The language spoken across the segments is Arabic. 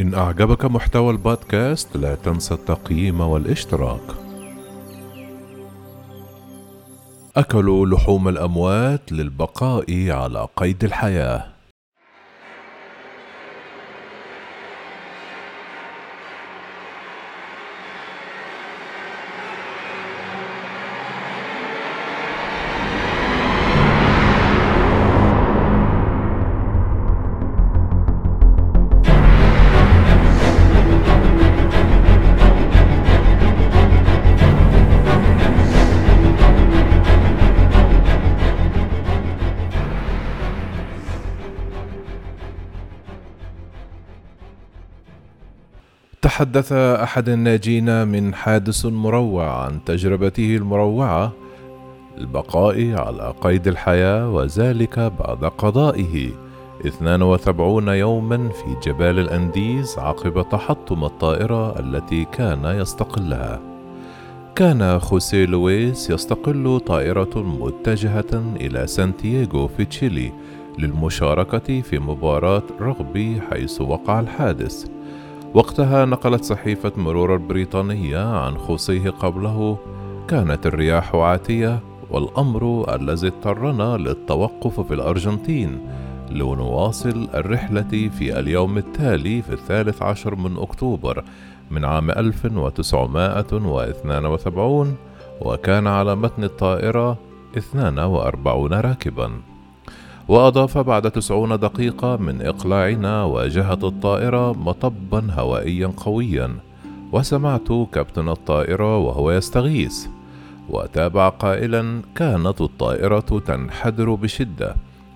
إن أعجبك محتوى البودكاست لا تنسى التقييم والاشتراك. أكلوا لحوم الأموات للبقاء على قيد الحياة. تحدث أحد الناجين من حادث مروع عن تجربته المروعة البقاء على قيد الحياة وذلك بعد قضائه. 72 يوما في جبال الأنديز عقب تحطم الطائرة التي كان يستقلها. كان خوسيه لويس يستقل طائرة متجهة إلى سانتياغو في تشيلي للمشاركة في مباراة رغبي حيث وقع الحادث. وقتها نقلت صحيفة مرور البريطانية عن خوصيه قبله. كانت الرياح عاتية والأمر الذي اضطرنا للتوقف في الأرجنتين لنواصل الرحلة في اليوم التالي في الثالث عشر من أكتوبر من عام 1972 وكان على متن الطائرة 42 راكباً. وأضاف بعد تسعون دقيقة من إقلاعنا واجهت الطائرة مطبا هوائيا قويا. وسمعت كابتن الطائرة وهو يستغيث. وتابع قائلا كانت الطائرة تنحدر بشدة.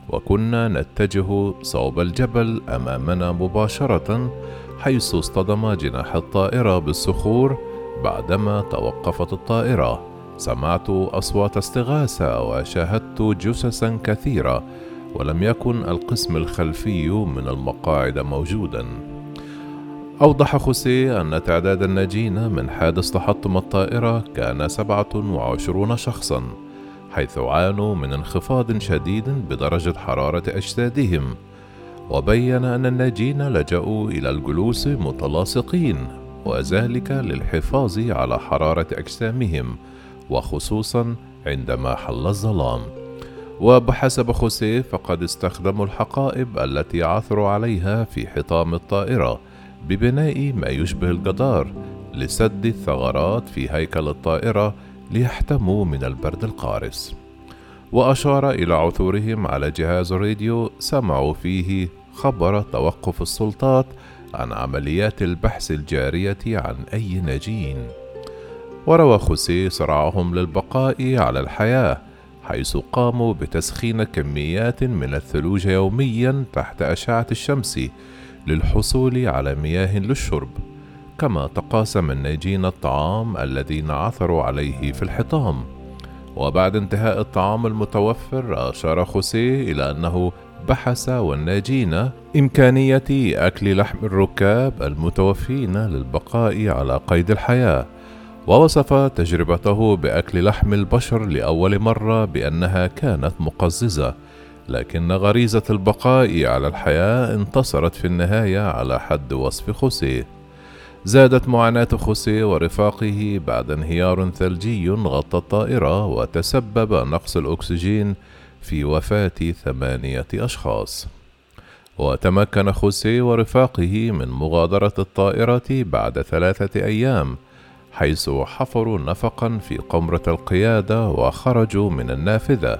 وكنا نتجه صوب الجبل أمامنا مباشرة حيث اصطدم جناح الطائرة بالصخور بعدما توقفت الطائرة. سمعت أصوات استغاثة وشاهدت جثثا كثيرة ولم يكن القسم الخلفي من المقاعد موجودا. أوضح خوسيه أن تعداد الناجين من حادث تحطم الطائرة كان سبعة وعشرون شخصا حيث عانوا من انخفاض شديد بدرجة حرارة أجسادهم وبين أن الناجين لجأوا إلى الجلوس متلاصقين وذلك للحفاظ على حرارة أجسامهم وخصوصا عندما حل الظلام. وبحسب خوسيه فقد استخدموا الحقائب التي عثروا عليها في حطام الطائرة ببناء ما يشبه الجدار لسد الثغرات في هيكل الطائرة ليحتموا من البرد القارس. وأشار إلى عثورهم على جهاز راديو سمعوا فيه خبر توقف السلطات عن عمليات البحث الجارية عن أي ناجين. وروى خوسيه صراعهم للبقاء على الحياة حيث قاموا بتسخين كميات من الثلوج يوميا تحت أشعة الشمس للحصول على مياه للشرب كما تقاسم الناجين الطعام الذين عثروا عليه في الحطام. وبعد انتهاء الطعام المتوفر أشار خوسيه إلى أنه بحث والناجين إمكانية أكل لحم الركاب المتوفين للبقاء على قيد الحياة. ووصف تجربته بأكل لحم البشر لأول مرة بأنها كانت مقززة لكن غريزة البقاء على الحياة انتصرت في النهاية على حد وصف خوسيه زادت معاناة خوسيه ورفاقه بعد انهيار ثلجي غطى الطائرة وتسبب نقص الأكسجين في وفاة ثمانية أشخاص. وتمكن خوسيه ورفاقه من مغادرة الطائرة بعد ثلاثة أيام حيث حفروا نفقا في قمرة القيادة وخرجوا من النافذة.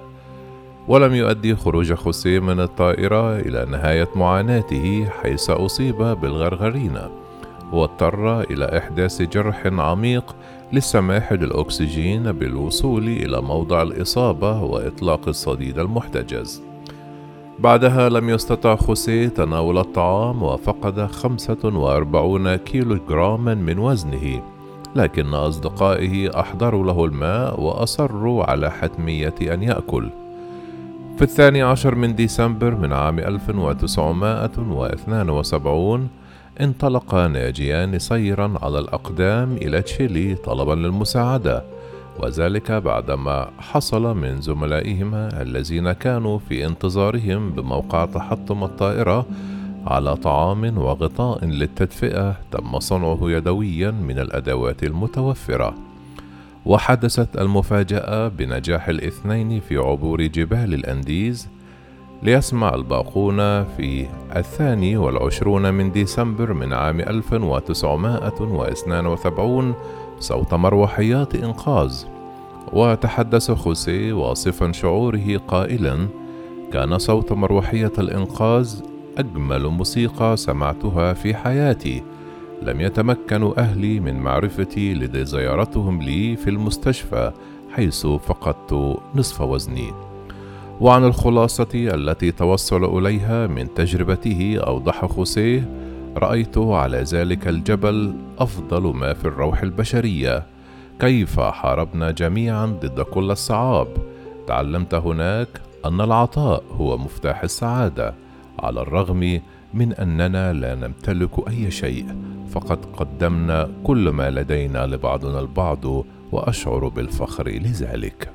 ولم يؤدي خروج خوسيه من الطائرة إلى نهاية معاناته حيث أصيب بالغرغرينة واضطر إلى إحداث جرح عميق للسماح للأكسجين بالوصول إلى موضع الإصابة وإطلاق الصديد المحتجز. بعدها لم يستطع خوسيه تناول الطعام وفقد 45 كيلو جراما من وزنه. لكن أصدقائه أحضروا له الماء وأصروا على حتمية أن يأكل. في الثاني عشر من ديسمبر من عام 1972 انطلق ناجيان سيرا على الأقدام إلى تشيلي طلبا للمساعدة وذلك بعدما حصل من زملائهما الذين كانوا في انتظارهم بموقع تحطم الطائرة على طعام وغطاء للتدفئة تم صنعه يدويا من الأدوات المتوفرة. وحدثت المفاجأة بنجاح الاثنين في عبور جبال الأنديز ليسمع الباقون في الثاني والعشرون من ديسمبر من عام 1972 صوت مروحيات إنقاذ. وتحدث خوسيه واصفا شعوره قائلا كان صوت مروحية الإنقاذ أجمل موسيقى سمعتها في حياتي. لم يتمكن أهلي من معرفتي لدى زيارتهم لي في المستشفى حيث فقدت نصف وزني. وعن الخلاصة التي توصل إليها من تجربته أوضح خوسيه رأيت على ذلك الجبل أفضل ما في الروح البشرية. كيف حاربنا جميعا ضد كل الصعاب؟ تعلمت هناك أن العطاء هو مفتاح السعادة. على الرغم من أننا لا نمتلك أي شيء فقد قدمنا كل ما لدينا لبعضنا البعض وأشعر بالفخر لذلك.